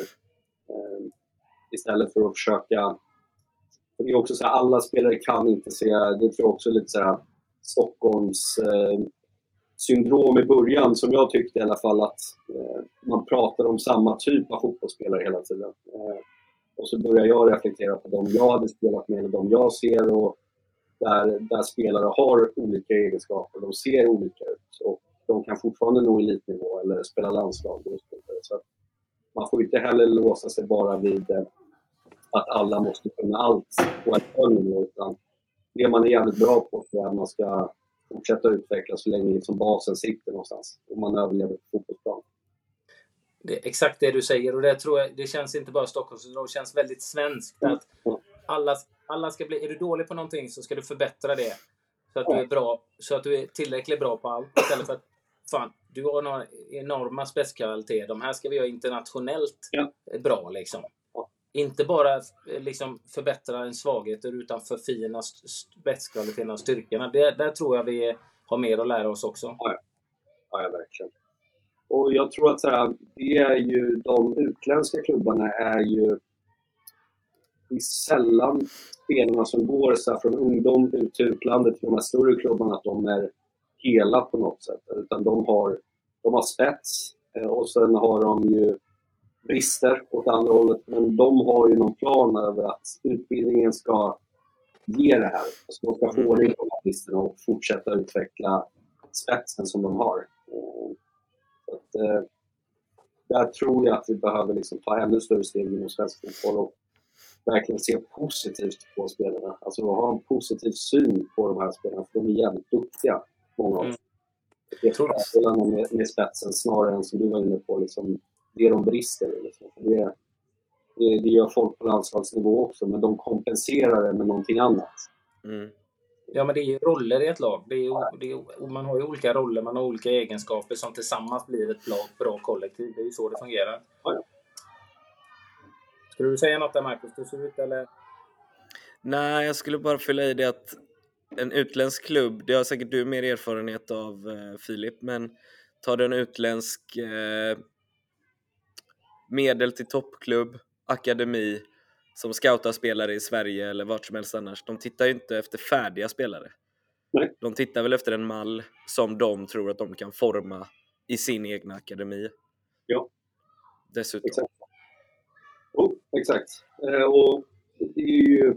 Istället för att försöka... Det är också så här, alla spelare kan inte se, det tror jag också är lite så här, Stockholms syndrom i början som jag tyckte i alla fall att man pratar om samma typ av fotbollsspelare hela tiden. och så börjar jag reflektera på de jag hade spelat med, eller de jag ser och där, där spelare har olika egenskaper, de ser olika ut och de kan fortfarande nå elitnivå eller spela landslag. Och så man får inte heller låsa sig bara vid eh, att alla måste kunna allt på ett hög nivå utan det man är jävligt bra på är att man ska fortsätta utvecklas så länge liksom basen sitter någonstans och man överlever på fotbollsplan. Det är exakt det du säger och det tror jag, det känns inte bara Stockholmssyndrom, det känns väldigt svenskt att alla alla ska bli, är du dålig på någonting så ska du förbättra det. Så att du är bra, så att du är tillräckligt bra på allt. Istället för att fan, du har några enorma spetskvaliteter. De här ska vi göra internationellt ja. bra liksom. Inte bara liksom förbättra en svaghet utan förfina spetskvaliteterna och styrkorna. Det, där tror jag vi har mer att lära oss också. Ja, ja verkligen. Och jag tror att så här, det är ju de utländska klubbarna är ju det är sällan spelarna som går så från ungdom ut till utlandet till de här större klubbarna, att de är hela på något sätt. Utan de har, de har spets eh, och sen har de ju brister åt andra hållet. Men de har ju någon plan över att utbildningen ska ge det här. Så de ska få ordning på de här bristerna och fortsätta utveckla spetsen som de har. Eh, så att, eh, där tror jag att vi behöver liksom ta ännu större steg inom svensk fotboll verkligen se positivt på spelarna. Alltså ha en positiv syn på de här spelarna, för de är jävligt duktiga, många av dem. Mm. Det är spelarna med, med spetsen snarare än som du var inne på, liksom, det de brister. Liksom. Det, det, det gör folk på landslagsnivå också, men de kompenserar det med någonting annat. Mm. Ja, men det är ju roller i ett lag. Det är, det är, man har ju olika roller, man har olika egenskaper som tillsammans blir ett bra, bra kollektiv. Det är ju så det fungerar. Ja, ja. Skulle du säga något där Marcus? Du ser ut eller? Nej, jag skulle bara fylla i det att en utländsk klubb, det har säkert du mer erfarenhet av eh, Filip, men tar du en utländsk eh, medel till toppklubb, akademi som scoutar spelare i Sverige eller vart som helst annars, de tittar ju inte efter färdiga spelare. Nej. De tittar väl efter en mall som de tror att de kan forma i sin egna akademi. Ja. Dessutom. Exakt. Oh, exakt. Eh, och det är ju...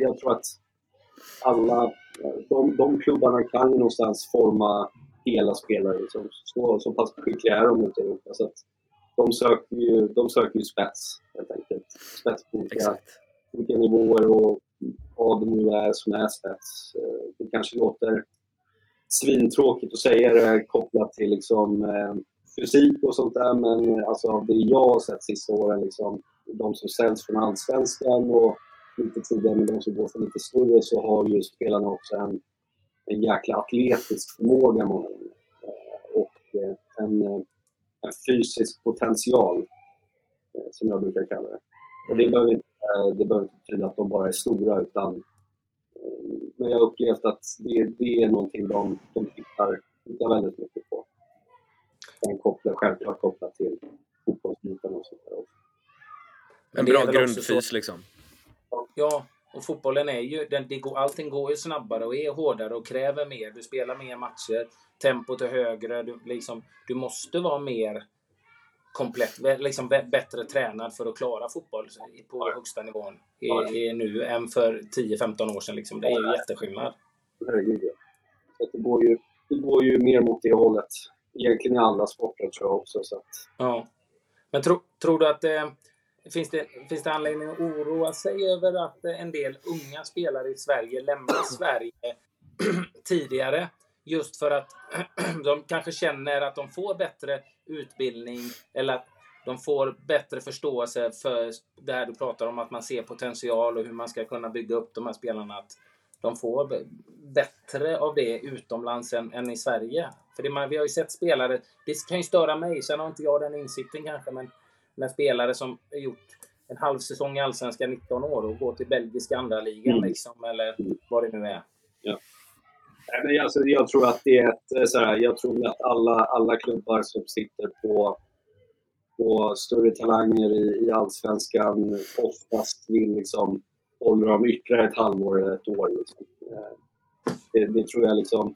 Jag tror att alla... De, de klubbarna kan ju någonstans forma hela spelare. Liksom. Så, så pass skickliga är de ute i Europa. Så de, söker ju, de söker ju spets, helt enkelt. Spets på olika, olika nivåer och vad det nu är som är spets. Eh, det kanske låter svintråkigt att säga det kopplat till liksom, eh, fysik och sånt där, men eh, alltså, det jag har sett sista åren, liksom, de som säljs från Allsvenskan och lite tidigare med de som går för lite större, så har ju spelarna också en, en jäkla atletisk förmåga många gånger. Eh, och eh, en, en fysisk potential, som jag brukar kalla det. Och det behöver inte, det behöver inte betyda att de bara är stora, utan men jag har upplevt att det, det är någonting de, de tittar, tittar väldigt mycket på sen kopplat, självklart kopplat till fotbollsbiten och sånt där också. En bra grundfys liksom? Ja, och fotbollen är ju, den, det går, allting går ju snabbare och är hårdare och kräver mer. Du spelar mer matcher, tempot är högre, du, liksom, du måste vara mer komplett, liksom bättre tränad för att klara fotboll på ja. högsta nivån ja. är, nu än för 10-15 år sedan. Liksom. Det är ju jätteskillnad. Herregud, ja. Så det, går ju, det går ju mer mot det hållet egentligen i alla sporter tror jag också. Så att... Ja. Men tro, tror du att det, finns, det, finns det anledning att oroa sig över att eh, en del unga spelare i Sverige lämnar Sverige tidigare. Just för att de kanske känner att de får bättre utbildning eller att de får bättre förståelse för det här du pratar om, att man ser potential och hur man ska kunna bygga upp de här spelarna. Att de får bättre av det utomlands än, än i Sverige. För det, man, vi har ju sett spelare, det kan ju störa mig, sen har inte jag den insikten kanske, men när spelare som har gjort en halv säsong i Allsvenskan 19 år och går till belgiska andra ligan mm. liksom, eller vad det nu är. Ja. Alltså, jag tror att det är ett, så här, jag tror att alla, alla klubbar som sitter på, på större talanger i, i Allsvenskan oftast vill liksom hålla dem ytterligare ett halvår eller ett år. Liksom. Eh, det, det, tror jag liksom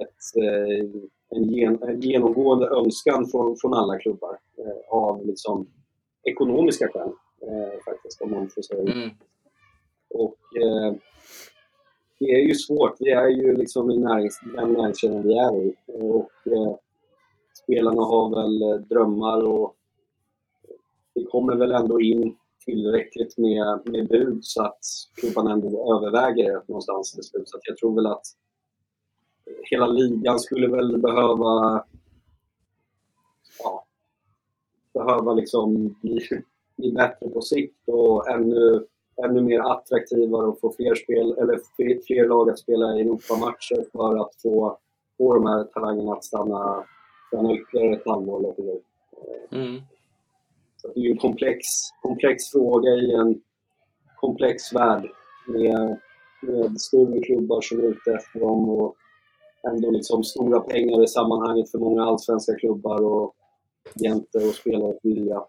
ett, eh, en, gen, en genomgående önskan från, från alla klubbar eh, av liksom ekonomiska skäl faktiskt, om man får säga mm. Och det är ju svårt. Vi är ju liksom i närings, den näringskedjan vi är i. Och eh, spelarna har väl drömmar och det kommer väl ändå in tillräckligt med, med bud så att klubbarna ändå överväger det någonstans till slut. Så jag tror väl att hela ligan skulle väl behöva ja, behöva liksom bli, bli bättre på sikt och ännu ännu mer attraktivare och få fler, spel, eller fler lag att spela i Europamatcher för att få, få de här talangerna att stanna, stanna ytterligare ett halvår. Mm. Så det är ju en komplex, komplex fråga i en komplex värld med, med större klubbar som är ute efter dem och ändå liksom stora pengar i sammanhanget för många allsvenska klubbar och agenter och spelare vilja.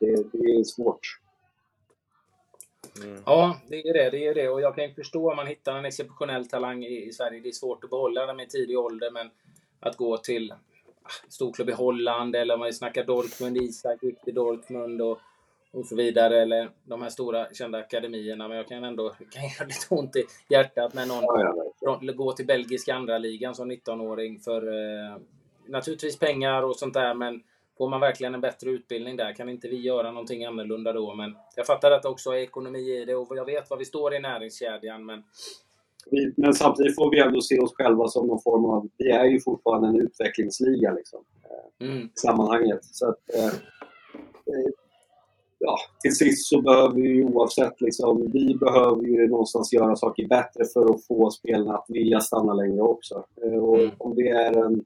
Det, det är svårt. Mm. Ja, det är det, det är det. Och jag kan ju förstå om man hittar en exceptionell talang i, i Sverige. Det är svårt att behålla den i tidig ålder, men att gå till ah, storklubb i Holland eller om man snackar Dortmund, Isak gick till Dortmund och, och så vidare. Eller de här stora kända akademierna. Men jag kan ändå kan göra lite ont i hjärtat när någon ja, går till belgiska andra ligan som 19-åring för eh, naturligtvis pengar och sånt där. Men Får man verkligen en bättre utbildning där? Kan inte vi göra någonting annorlunda då? Men jag fattar att det också är ekonomi i det och jag vet var vi står i näringskedjan. Men, men samtidigt får vi ändå se oss själva som någon form av... Vi är ju fortfarande en utvecklingsliga liksom, eh, mm. i sammanhanget. Så att, eh, eh, ja, till sist så behöver vi oavsett, liksom, vi behöver ju någonstans göra saker bättre för att få spelarna att vilja stanna längre också. Och mm. Om det är en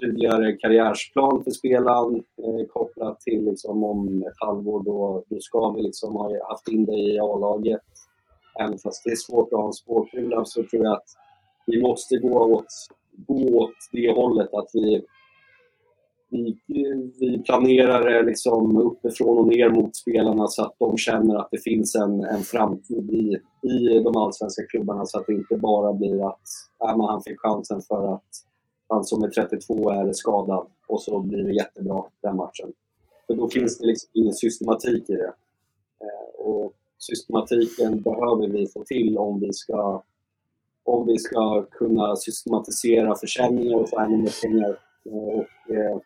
tydligare karriärsplan för spelaren eh, kopplat till liksom, om ett halvår då, då ska vi liksom ha haft in dig i A-laget. Även fast det är svårt att ha en spårkula så tror jag att vi måste gå åt, gå åt det hållet att vi, vi, vi planerar liksom uppifrån och ner mot spelarna så att de känner att det finns en, en framtid i, i de allsvenska klubbarna så att det inte bara blir att äh, han fick chansen för att han som är 32 är skadad och så blir det jättebra den matchen. För då finns det liksom ingen systematik i det. Eh, och systematiken behöver vi få till om vi ska, om vi ska kunna systematisera försäljningar och få ännu mer pengar. Eh, och, eh,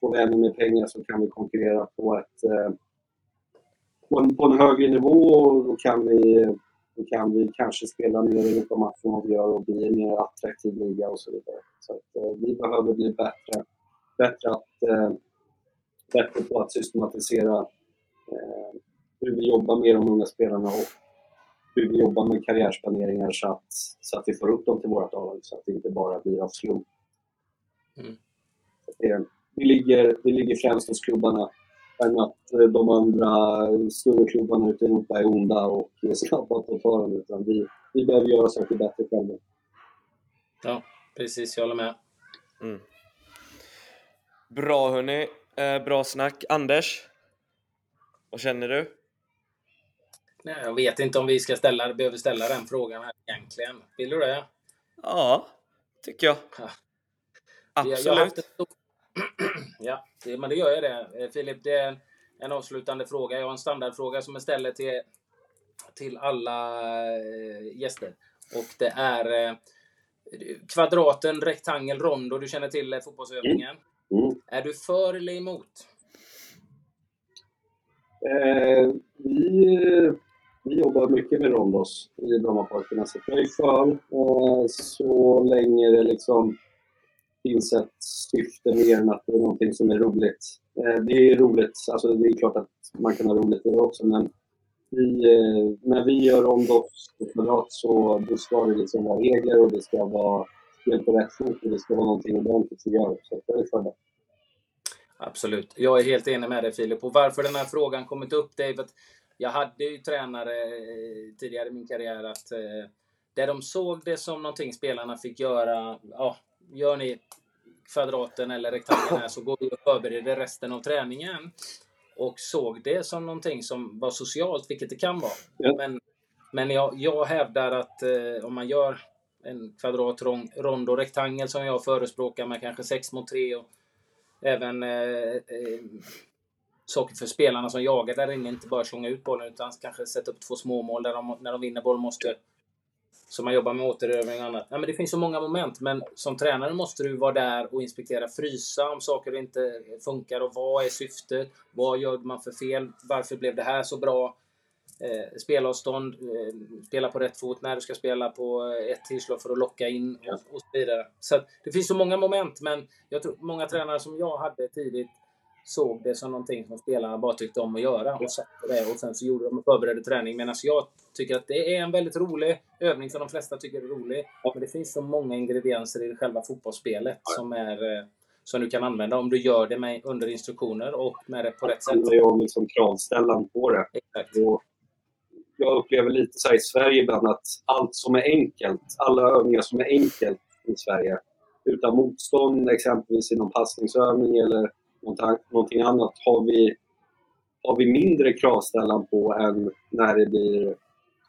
får vi ännu mer pengar så kan vi konkurrera på, ett, på, en, på en högre nivå och då kan vi då kan vi kanske spela mer Europamatcher än vad vi gör och bli en mer attraktiv liga och så vidare. Så att, eh, vi behöver bli bättre, bättre, att, eh, bättre på att systematisera eh, hur vi jobbar med de unga spelarna och hur vi jobbar med karriärsplaneringar så att, så att vi får upp dem till vårt lag så att det inte bara blir av slump. Mm. Det, det, ligger, det ligger främst hos klubbarna än att eh, de andra större klubbarna ute i Europa är onda och snabba på dem. Utan vi, vi behöver göra saker bättre själva. Ja, precis. Jag håller med. Mm. Bra hörni. Eh, bra snack. Anders? Vad känner du? Nej, jag vet inte om vi ska ställa, behöver ställa den frågan här egentligen. Vill du det? Ja, tycker jag. Ja. Absolut. Jag, jag ja, det, men det gör jag det. Eh, Filip, det är en, en avslutande fråga. Jag har en standardfråga som jag ställer till, till alla eh, gäster. Och det är eh, kvadraten, rektangel, rondo. Du känner till fotbollsövningen. Mm. Mm. Är du för eller emot? Eh, vi, vi jobbar mycket med rondos i Brommaparkerna, så jag är för eh, så länge det liksom finns ett syfte mer än att det är någonting som är roligt. Eh, det är roligt, alltså det är klart att man kan ha roligt i det också, men vi, eh, när vi gör om på kvadrat så då ska det liksom vara regler och det ska vara spel på rätt fot och det ska vara någonting ordentligt att göra. Så jag är för det. Absolut. Jag är helt enig med dig Filip. Och varför den här frågan kommit upp, det är för att jag hade ju tränare eh, tidigare i min karriär att där de såg det som någonting spelarna fick göra, ja, gör ni kvadraten eller rektangeln här så går vi och förbereder resten av träningen. Och såg det som någonting som var socialt, vilket det kan vara. Ja. Men, men jag, jag hävdar att eh, om man gör en kvadrat, rond och rektangel som jag förespråkar med kanske 6 mot 3 och även eh, eh, saker för spelarna som jagar där inne, inte bara slunga ut bollen utan kanske sätta upp två småmål där de, när de vinner boll måste så man jobbar med återövning och annat. Ja, men det finns så många moment, men som tränare måste du vara där och inspektera, frysa om saker inte funkar och vad är syftet? Vad gör man för fel? Varför blev det här så bra? Eh, spelavstånd, eh, spela på rätt fot när du ska spela på ett tillslag för att locka in och, och så vidare. Så det finns så många moment, men jag tror många tränare som jag hade tidigt såg det som någonting som spelarna bara tyckte om att göra och satte det och sen så gjorde de en förberedande träning. Medan jag tycker att det är en väldigt rolig övning som de flesta tycker är rolig. Men det finns så många ingredienser i själva fotbollsspelet som är eh, som du kan använda om du gör det med, under instruktioner och med det på rätt sätt. Det handlar ju om liksom kravställan på det. Exakt. Och jag upplever lite så i Sverige ibland att allt som är enkelt, alla övningar som är enkelt i Sverige, utan motstånd exempelvis i någon passningsövning eller någonting annat har vi, har vi mindre kravställan på än när det blir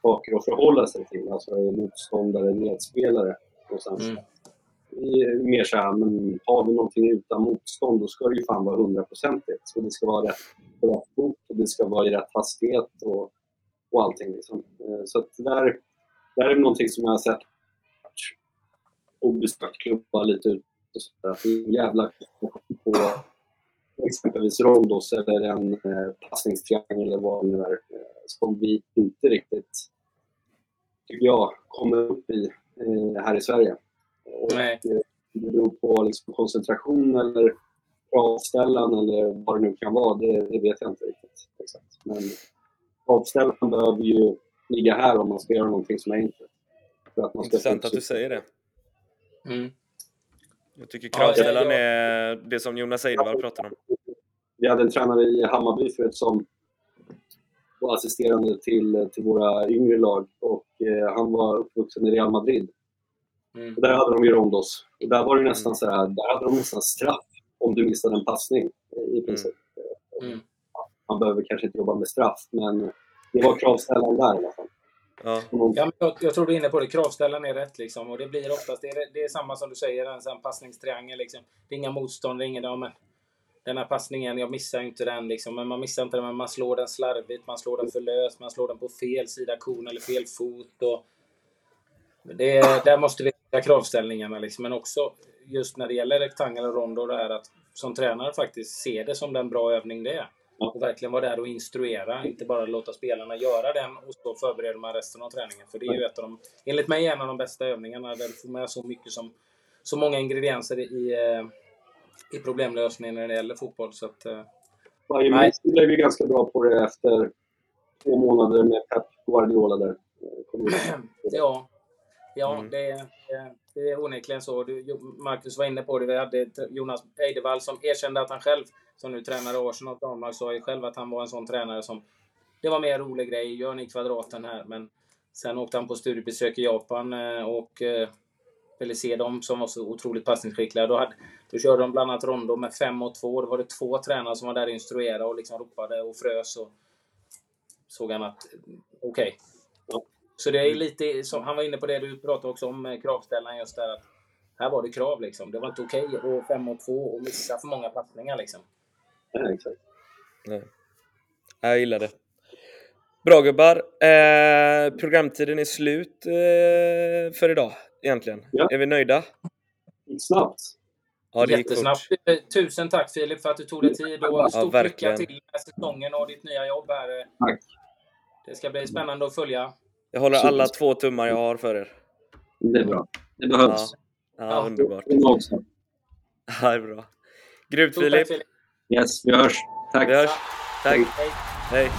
saker att förhålla sig till, alltså motståndare, medspelare. Och sen mm. mer så här, men har vi någonting utan motstånd då ska det ju fan vara hundraprocentigt. Så det ska vara rätt på rätt fot och det ska vara i rätt hastighet och, och allting. Liksom. Eh, så att där, där är någonting som jag har sett obesökt klubbar lite ut och så där. Det är en jävla på exempelvis rondos eller en eh, passningstriangel eller vad det nu är, eh, som vi inte riktigt, tycker jag, kommer upp i eh, här i Sverige. Och Nej. Det beror på liksom, koncentration eller avställan eller vad det nu kan vara, det, det vet jag inte riktigt. Exakt. Men avställan behöver ju ligga här om man ska göra någonting som är enkelt. För att man ska Intressant att du säger det. Mm. Jag tycker kravställan ja, är det som Jonas Eidevall pratar om. Vi hade en tränare i Hammarby förut som var assisterande till, till våra yngre lag och eh, han var uppvuxen i Real Madrid. Mm. Och där hade de ju rondos. Och där var det nästan mm. så här, där hade de nästan straff om du missade en passning i mm. princip. Mm. Man behöver kanske inte jobba med straff, men det var kravställan där i alla fall. Ja. ja jag, jag, tror du är inne på det. Kravställan är rätt liksom. Och det blir oftast, det är, det är samma som du säger, en sån passningstriangel liksom. Det är inga motstånd, det är ingen, ja, men den här passningen, jag missar inte den liksom. Men man missar inte den, men man slår den slarvigt, man slår den för löst, man slår den på fel sida kon eller fel fot. Och det, där måste vi ha kravställningarna liksom. Men också just när det gäller rektangel och rondo, det är att som tränare faktiskt se det som den bra övning det är. Och verkligen vara där och instruera, inte bara låta spelarna göra den och så förbereder man resten av träningen. För det är ju ett av de, enligt mig, en av de bästa övningarna där du får med så mycket som, så många ingredienser i, eh, i problemlösningen när det gäller fotboll. Så att, eh, Bayern München blev ju ganska bra på det efter två månader med Pep Guardiola där. ja, ja mm. det, det är onekligen så. Marcus var inne på det. Vi hade Jonas Eidevall som erkände att han själv som nu tränar Arsenal damlag, sa ju själv att han var en sån tränare som det var mer rolig grej, gör ni kvadraten här, men sen åkte han på studiebesök i Japan eh, och ville se dem som var så otroligt passningsskickliga. Då, hade, då körde de bland annat rondo med 5 mot 2. Då var det två tränare som var där och instruerade och liksom ropade och frös. Och såg han att, okej. Okay. Så det är lite, som, han var inne på det du pratade också om, kravställaren just där att här var det krav liksom. Det var inte okej okay att 5 mot 2 och missa för många passningar liksom. Nej, exakt. Nej. Jag gillar det. Bra gubbar. Eh, programtiden är slut eh, för idag egentligen. Ja. Är vi nöjda? Snabbt. Ja, det Jättesnabbt. Fort. Tusen tack Filip för att du tog dig tid och stort ja, lycka till med säsongen och ditt nya jobb här. Tack. Det ska bli spännande att följa. Jag håller alla två tummar jag har för er. Det är bra. Det behövs. Ja, Ja. underbart. Ja, det är bra. Grymt Filip. tack, Filip. Yes, vi hörs. Tack. Vi hörs. Tack. Hej. Hej.